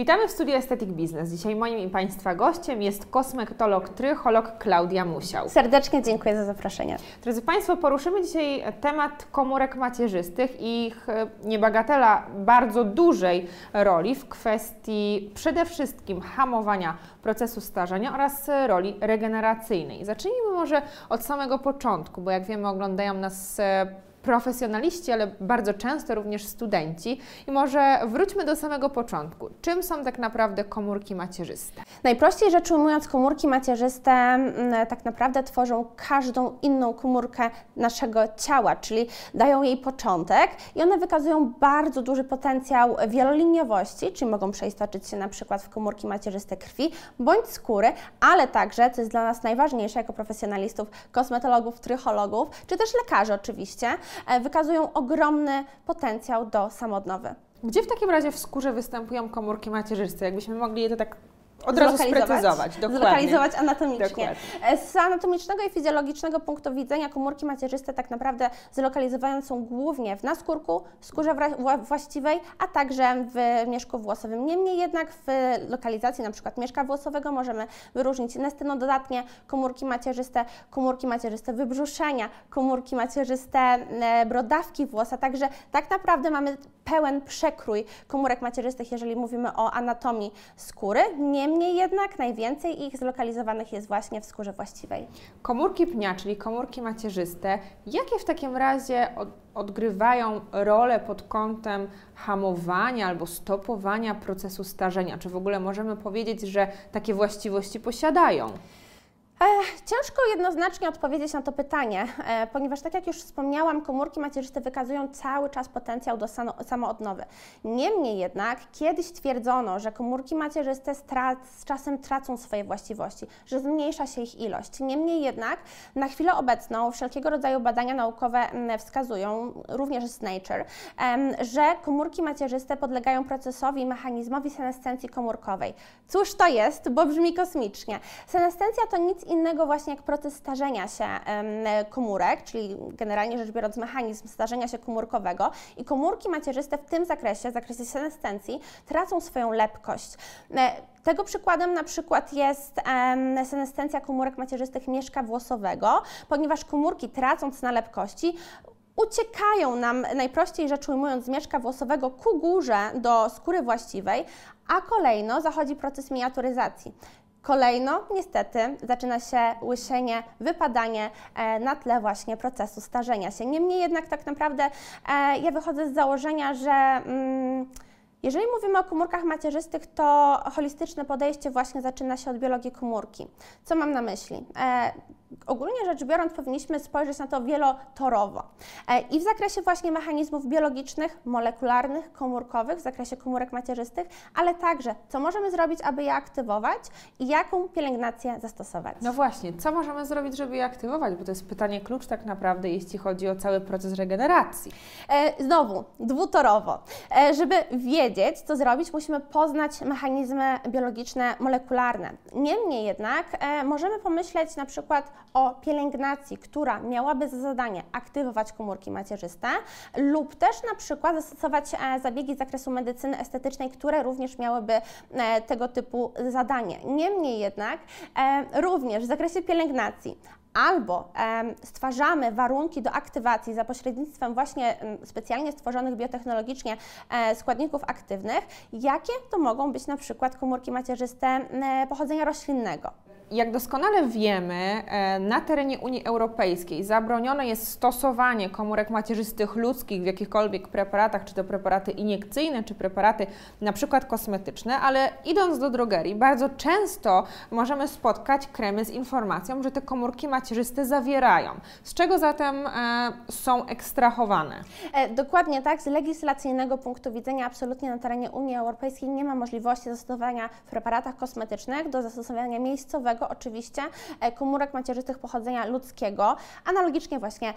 Witamy w studiu Aesthetic Business. Dzisiaj moim i Państwa gościem jest kosmetolog, trycholog Klaudia Musiał. Serdecznie dziękuję za zaproszenie. Drodzy Państwo, poruszymy dzisiaj temat komórek macierzystych i ich e, niebagatela bardzo dużej roli w kwestii przede wszystkim hamowania procesu starzenia oraz roli regeneracyjnej. Zacznijmy może od samego początku, bo jak wiemy oglądają nas e, profesjonaliści, ale bardzo często również studenci. I może wróćmy do samego początku. Czym są tak naprawdę komórki macierzyste? Najprościej rzecz ujmując, komórki macierzyste mm, tak naprawdę tworzą każdą inną komórkę naszego ciała, czyli dają jej początek i one wykazują bardzo duży potencjał wieloliniowości, czyli mogą przeistoczyć się na przykład w komórki macierzyste krwi bądź skóry, ale także, co jest dla nas najważniejsze jako profesjonalistów, kosmetologów, trychologów, czy też lekarzy oczywiście, wykazują ogromny potencjał do samodnowy. Gdzie w takim razie w skórze występują komórki macierzyste? Jakbyśmy mogli je to tak od razu sprecyzować. Dokładnie. Zlokalizować anatomicznie. Dokładnie. Z anatomicznego i fizjologicznego punktu widzenia komórki macierzyste tak naprawdę zlokalizowane są głównie w naskórku, skórze właściwej, a także w mieszku włosowym. Niemniej jednak w lokalizacji przykład mieszka włosowego możemy wyróżnić dodatnie komórki macierzyste, komórki macierzyste wybrzuszenia, komórki macierzyste e, brodawki włosa, także tak naprawdę mamy pełen przekrój komórek macierzystych, jeżeli mówimy o anatomii skóry. Niemniej jednak najwięcej ich zlokalizowanych jest właśnie w skórze właściwej. Komórki pnia, czyli komórki macierzyste, jakie w takim razie odgrywają rolę pod kątem hamowania albo stopowania procesu starzenia? Czy w ogóle możemy powiedzieć, że takie właściwości posiadają? Ciężko jednoznacznie odpowiedzieć na to pytanie, e, ponieważ tak jak już wspomniałam, komórki macierzyste wykazują cały czas potencjał do samoodnowy. Niemniej jednak kiedyś twierdzono, że komórki macierzyste z czasem tracą swoje właściwości, że zmniejsza się ich ilość. Niemniej jednak na chwilę obecną wszelkiego rodzaju badania naukowe wskazują, również z Nature, że komórki macierzyste podlegają procesowi i mechanizmowi senescencji komórkowej. Cóż to jest, bo brzmi kosmicznie. Senescencja to nic innego właśnie jak proces starzenia się komórek, czyli generalnie rzecz biorąc mechanizm starzenia się komórkowego i komórki macierzyste w tym zakresie, w zakresie senescencji, tracą swoją lepkość. E, tego przykładem na przykład jest senescencja komórek macierzystych mieszka włosowego, ponieważ komórki tracąc na lepkości uciekają nam, najprościej rzecz ujmując, z mieszka włosowego ku górze do skóry właściwej, a kolejno zachodzi proces miniaturyzacji. Kolejno, niestety, zaczyna się łysienie, wypadanie e, na tle właśnie procesu starzenia się. Niemniej jednak tak naprawdę e, ja wychodzę z założenia, że mm, jeżeli mówimy o komórkach macierzystych, to holistyczne podejście właśnie zaczyna się od biologii komórki. Co mam na myśli? E, ogólnie rzecz biorąc, powinniśmy spojrzeć na to wielotorowo. E, I w zakresie właśnie mechanizmów biologicznych, molekularnych, komórkowych, w zakresie komórek macierzystych, ale także co możemy zrobić, aby je aktywować i jaką pielęgnację zastosować. No właśnie, co możemy zrobić, żeby je aktywować? Bo to jest pytanie klucz tak naprawdę, jeśli chodzi o cały proces regeneracji. E, znowu, dwutorowo. E, żeby wiedzieć, co zrobić, musimy poznać mechanizmy biologiczne, molekularne. Niemniej jednak możemy pomyśleć na przykład o pielęgnacji, która miałaby za zadanie aktywować komórki macierzyste lub też na przykład zastosować e, zabiegi z zakresu medycyny estetycznej, które również miałyby e, tego typu zadanie. Niemniej jednak e, również w zakresie pielęgnacji albo stwarzamy warunki do aktywacji za pośrednictwem właśnie specjalnie stworzonych biotechnologicznie składników aktywnych, jakie to mogą być na przykład komórki macierzyste pochodzenia roślinnego jak doskonale wiemy, e, na terenie Unii Europejskiej zabronione jest stosowanie komórek macierzystych ludzkich w jakichkolwiek preparatach, czy to preparaty iniekcyjne, czy preparaty na przykład kosmetyczne, ale idąc do drogerii, bardzo często możemy spotkać kremy z informacją, że te komórki macierzyste zawierają. Z czego zatem e, są ekstrahowane? E, dokładnie tak. Z legislacyjnego punktu widzenia absolutnie na terenie Unii Europejskiej nie ma możliwości zastosowania w preparatach kosmetycznych do zastosowania miejscowego oczywiście e, komórek macierzystych pochodzenia ludzkiego. Analogicznie właśnie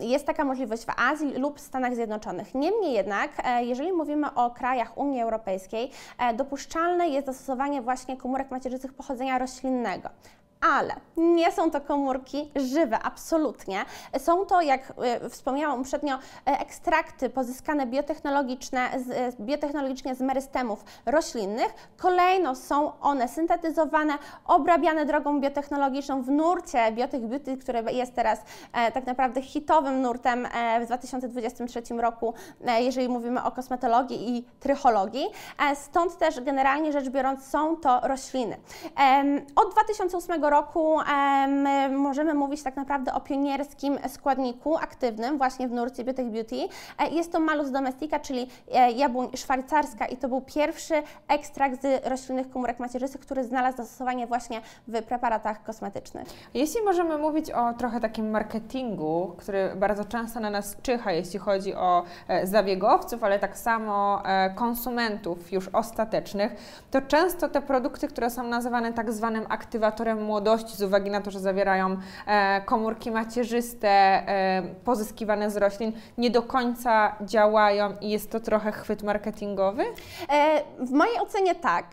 jest taka możliwość w Azji lub Stanach Zjednoczonych. Niemniej jednak, e, jeżeli mówimy o krajach Unii Europejskiej, e, dopuszczalne jest zastosowanie właśnie komórek macierzystych pochodzenia roślinnego. Ale nie są to komórki żywe, absolutnie. Są to, jak y, wspomniałam uprzednio, y, ekstrakty pozyskane biotechnologiczne, z, biotechnologicznie z merystemów roślinnych. Kolejno są one syntetyzowane, obrabiane drogą biotechnologiczną w nurcie Biotech Beauty, który jest teraz e, tak naprawdę hitowym nurtem e, w 2023 roku, e, jeżeli mówimy o kosmetologii i trychologii. E, stąd też generalnie rzecz biorąc są to rośliny. E, od 2008 roku możemy mówić tak naprawdę o pionierskim składniku aktywnym właśnie w nurcie Biotech Beauty. E, jest to malus domestica, czyli e, jabłoń szwajcarska i to był pierwszy ekstrakt z roślinnych komórek macierzystych, który znalazł zastosowanie właśnie w preparatach kosmetycznych. Jeśli możemy mówić o trochę takim marketingu, który bardzo często na nas czyha, jeśli chodzi o e, zabiegowców, ale tak samo konsumentów już ostatecznych, to często te produkty, które są nazywane tak zwanym aktywatorem młodości z uwagi na to, że zawierają e, komórki macierzyste e, pozyskiwane z roślin, nie do końca działają i jest to trochę chwyt marketingowy? E, w mojej ocenie tak.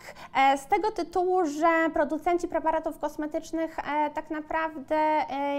Z tego tytułu, że producenci preparatów kosmetycznych tak naprawdę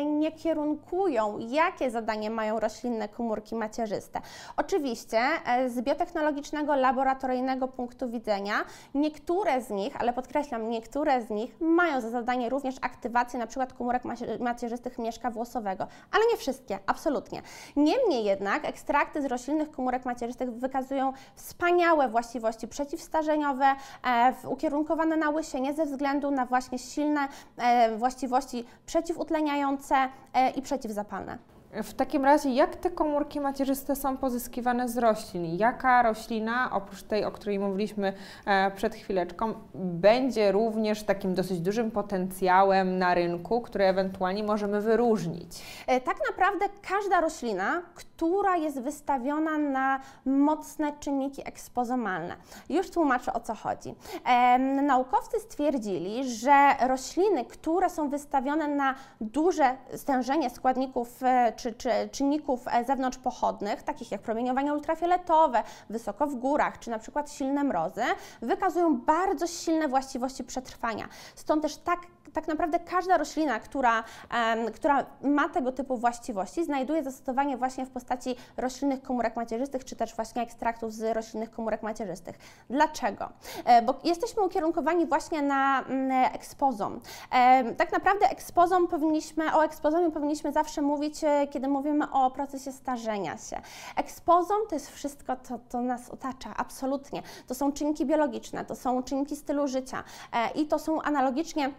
nie kierunkują, jakie zadanie mają roślinne komórki macierzyste. Oczywiście z biotechnologicznego, laboratoryjnego punktu widzenia niektóre z nich, ale podkreślam, niektóre z nich mają za zadanie również aktywację na przykład komórek macierzystych mieszka włosowego, ale nie wszystkie, absolutnie. Niemniej jednak ekstrakty z roślinnych komórek macierzystych wykazują wspaniałe właściwości przeciwstarzeniowe, e, ukierunkowane na łysienie ze względu na właśnie silne e, właściwości przeciwutleniające e, i przeciwzapalne. W takim razie, jak te komórki macierzyste są pozyskiwane z roślin? Jaka roślina, oprócz tej, o której mówiliśmy e, przed chwileczką, będzie również takim dosyć dużym potencjałem na rynku, który ewentualnie możemy wyróżnić? E, tak naprawdę każda roślina, która jest wystawiona na mocne czynniki ekspozomalne. Już tłumaczę o co chodzi. naukowcy stwierdzili, że rośliny, które są wystawione na duże stężenie składników e, czy, czy czynników e, zewnątrzpochodnych, takich jak promieniowanie ultrafioletowe, wysoko w górach, czy na przykład silne mrozy, wykazują bardzo silne właściwości przetrwania. Stąd też tak tak naprawdę każda roślina, która, która ma tego typu właściwości, znajduje zastosowanie właśnie w postaci roślinnych komórek macierzystych, czy też właśnie ekstraktów z roślinnych komórek macierzystych. Dlaczego? E, bo jesteśmy ukierunkowani właśnie na mm, ekspozom. Tak naprawdę ekspozom powinniśmy, o ekspozomie powinniśmy zawsze mówić, e, kiedy mówimy o procesie starzenia się. Ekspozom to jest wszystko, co to nas otacza, absolutnie. To są czynniki biologiczne, to są czynniki stylu życia e, i to są analogicznie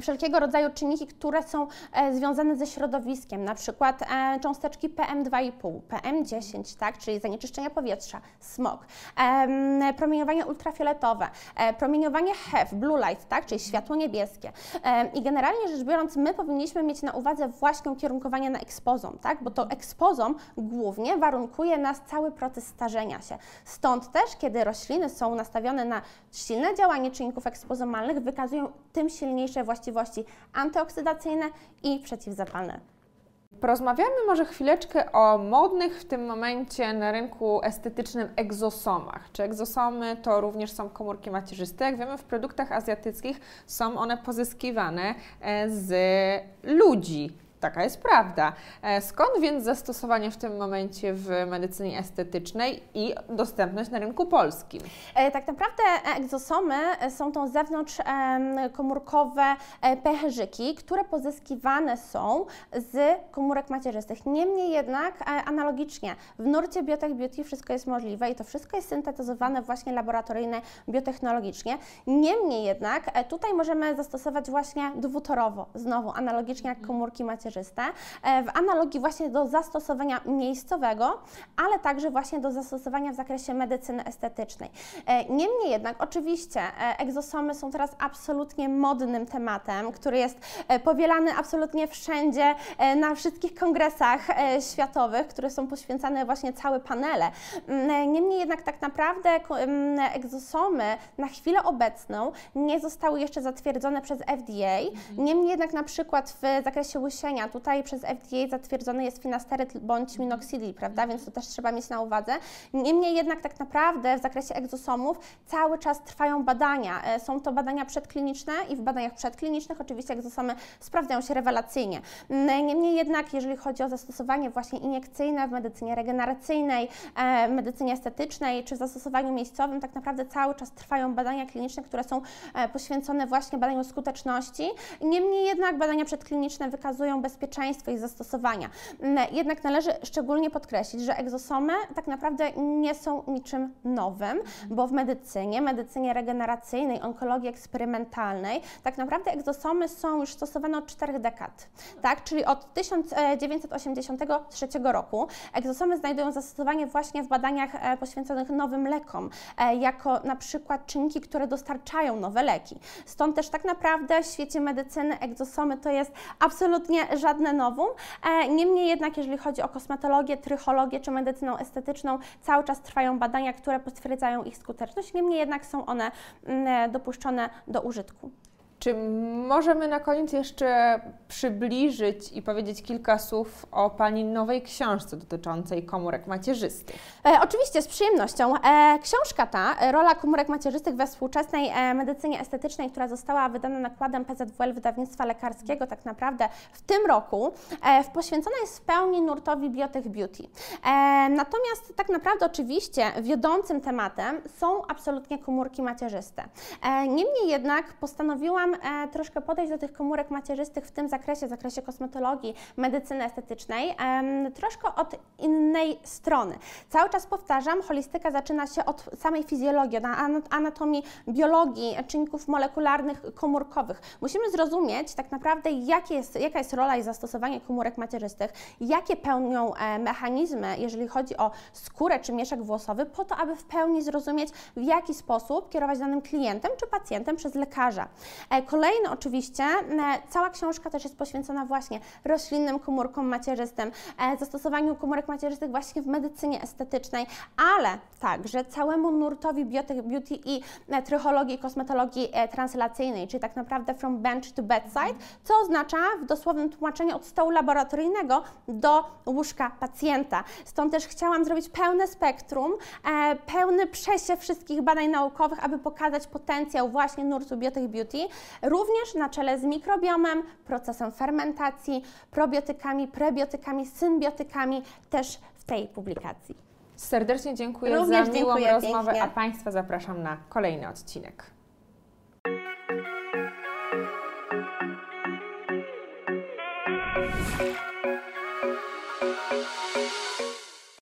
wszelkiego rodzaju czynniki, które są e, związane ze środowiskiem, na przykład e, cząsteczki PM2,5, PM10, tak, czyli zanieczyszczenia powietrza, smog, promieniowanie ultrafioletowe, e, promieniowanie HEV, blue light, tak, czyli światło niebieskie. I generalnie rzecz biorąc, my powinniśmy mieć na uwadze właśnie ukierunkowanie na ekspozom, tak, bo to ekspozom głównie warunkuje nas cały proces starzenia się. Stąd też, kiedy rośliny są nastawione na silne działanie czynników ekspozomalnych, wykazują tym silniejsze właściwości właściwości antyoksydacyjne i przeciwzapalne. Porozmawiamy może chwileczkę o modnych w tym momencie na rynku estetycznym egzosomach. Czy egzosomy to również są komórki macierzyste? Jak wiemy, w produktach azjatyckich są one pozyskiwane e, z ludzi. Taka jest prawda. E, skąd więc zastosowanie w tym momencie w medycynie estetycznej i dostępność na rynku polskim? E, tak naprawdę egzosomy są to zewnątrzkomórkowe e, pęcherzyki, które pozyskiwane są z komórek macierzystych. Niemniej jednak analogicznie w nurcie Biotech Beauty wszystko jest możliwe i to wszystko jest syntetyzowane właśnie laboratoryjnie, biotechnologicznie. Niemniej jednak tutaj możemy zastosować właśnie dwutorowo, znowu analogicznie jak komórki macierzyste macierzyste, e, w analogii właśnie do zastosowania miejscowego, ale także właśnie do zastosowania w zakresie medycyny estetycznej. E, niemniej jednak, oczywiście, e, egzosomy są teraz absolutnie modnym tematem, który jest powielany absolutnie wszędzie, na wszystkich kongresach światowych, które są poświęcane właśnie całe panele. Mm, niemniej jednak, tak naprawdę mm, egzosomy na chwilę obecną nie zostały jeszcze zatwierdzone przez FDA. Mhm. Niemniej jednak, na przykład w zakresie łysienia leczenia. Tutaj przez FDA zatwierdzony jest finasteryt bądź minoxidil, prawda, więc to też trzeba mieć na uwadze. Niemniej jednak tak naprawdę w zakresie egzosomów cały czas trwają badania. E, są to badania przedkliniczne i w badaniach przedklinicznych oczywiście egzosomy sprawdzają się rewelacyjnie. Niemniej jednak, jeżeli chodzi o zastosowanie właśnie iniekcyjne w medycynie regeneracyjnej, e, medycynie estetycznej czy w zastosowaniu miejscowym, tak naprawdę cały czas trwają badania kliniczne, które są e, poświęcone właśnie badaniu skuteczności. Niemniej jednak badania przedkliniczne wykazują bezpieczeństwo ich zastosowania. Jednak należy szczególnie podkreślić, że egzosomy tak naprawdę nie są niczym nowym, bo w medycynie, medycynie regeneracyjnej, onkologii eksperymentalnej, tak naprawdę egzosomy są już stosowane od czterech dekad, tak? czyli od 1983 roku. Egzosomy znajdują zastosowanie właśnie w badaniach e, poświęconych nowym lekom, e, jako na przykład czynniki, które dostarczają nowe leki. Stąd też tak naprawdę w świecie medycyny egzosomy to jest absolutnie żadne nowum. E, niemniej jednak, jeżeli chodzi o kosmetologię, trychologię czy medycynę estetyczną, cały czas trwają badania, które potwierdzają ich skuteczność. Niemniej jednak są one mm, dopuszczone do użytku. Czy możemy na koniec jeszcze przybliżyć i powiedzieć kilka słów o Pani nowej książce dotyczącej komórek macierzystych? E, oczywiście, z przyjemnością. E, książka ta, e, Rola komórek macierzystych we współczesnej e, medycynie estetycznej, która została wydana nakładem PZWL Wydawnictwa Lekarskiego tak naprawdę w tym roku, e, poświęcona jest w pełni nurtowi Biotech Beauty. E, natomiast tak naprawdę oczywiście wiodącym tematem są absolutnie komórki macierzyste. niemniej jednak postanowiłam chciałam e, troszkę podejść do tych komórek macierzystych w tym zakresie, w zakresie kosmetologii, medycyny estetycznej, e, troszkę od innej strony. Cały czas powtarzam, holistyka zaczyna się od samej fizjologii, od anatomii, biologii, czynników molekularnych, komórkowych. Musimy zrozumieć tak naprawdę, jak jest, jaka jest rola i zastosowanie komórek macierzystych, jakie pełnią e, mechanizmy, jeżeli chodzi o skórę czy mieszek włosowy, po to, aby w pełni zrozumieć, w jaki sposób kierować danym klientem czy pacjentem przez lekarza. Kolejny oczywiście, e, cała książka też jest poświęcona właśnie roślinnym komórkom macierzystym, e, zastosowaniu komórek macierzystych właśnie w medycynie estetycznej, ale także całemu nurtowi beauty i e, trychologii i kosmetologii translacyjnej, czyli tak naprawdę from bench to bedside, co oznacza w dosłownym tłumaczeniu od stołu laboratoryjnego do łóżka pacjenta. Stąd też chciałam zrobić pełne spektrum, pełny przesiew wszystkich badań naukowych, aby pokazać potencjał właśnie nurtu Biotech Beauty, również na czele z mikrobiomem, procesem fermentacji, probiotykami, prebiotykami, symbiotykami też w tej publikacji. Serdecznie dziękuję Również za miłą dziękuję rozmowę, pięknie. a Państwa zapraszam na kolejny odcinek.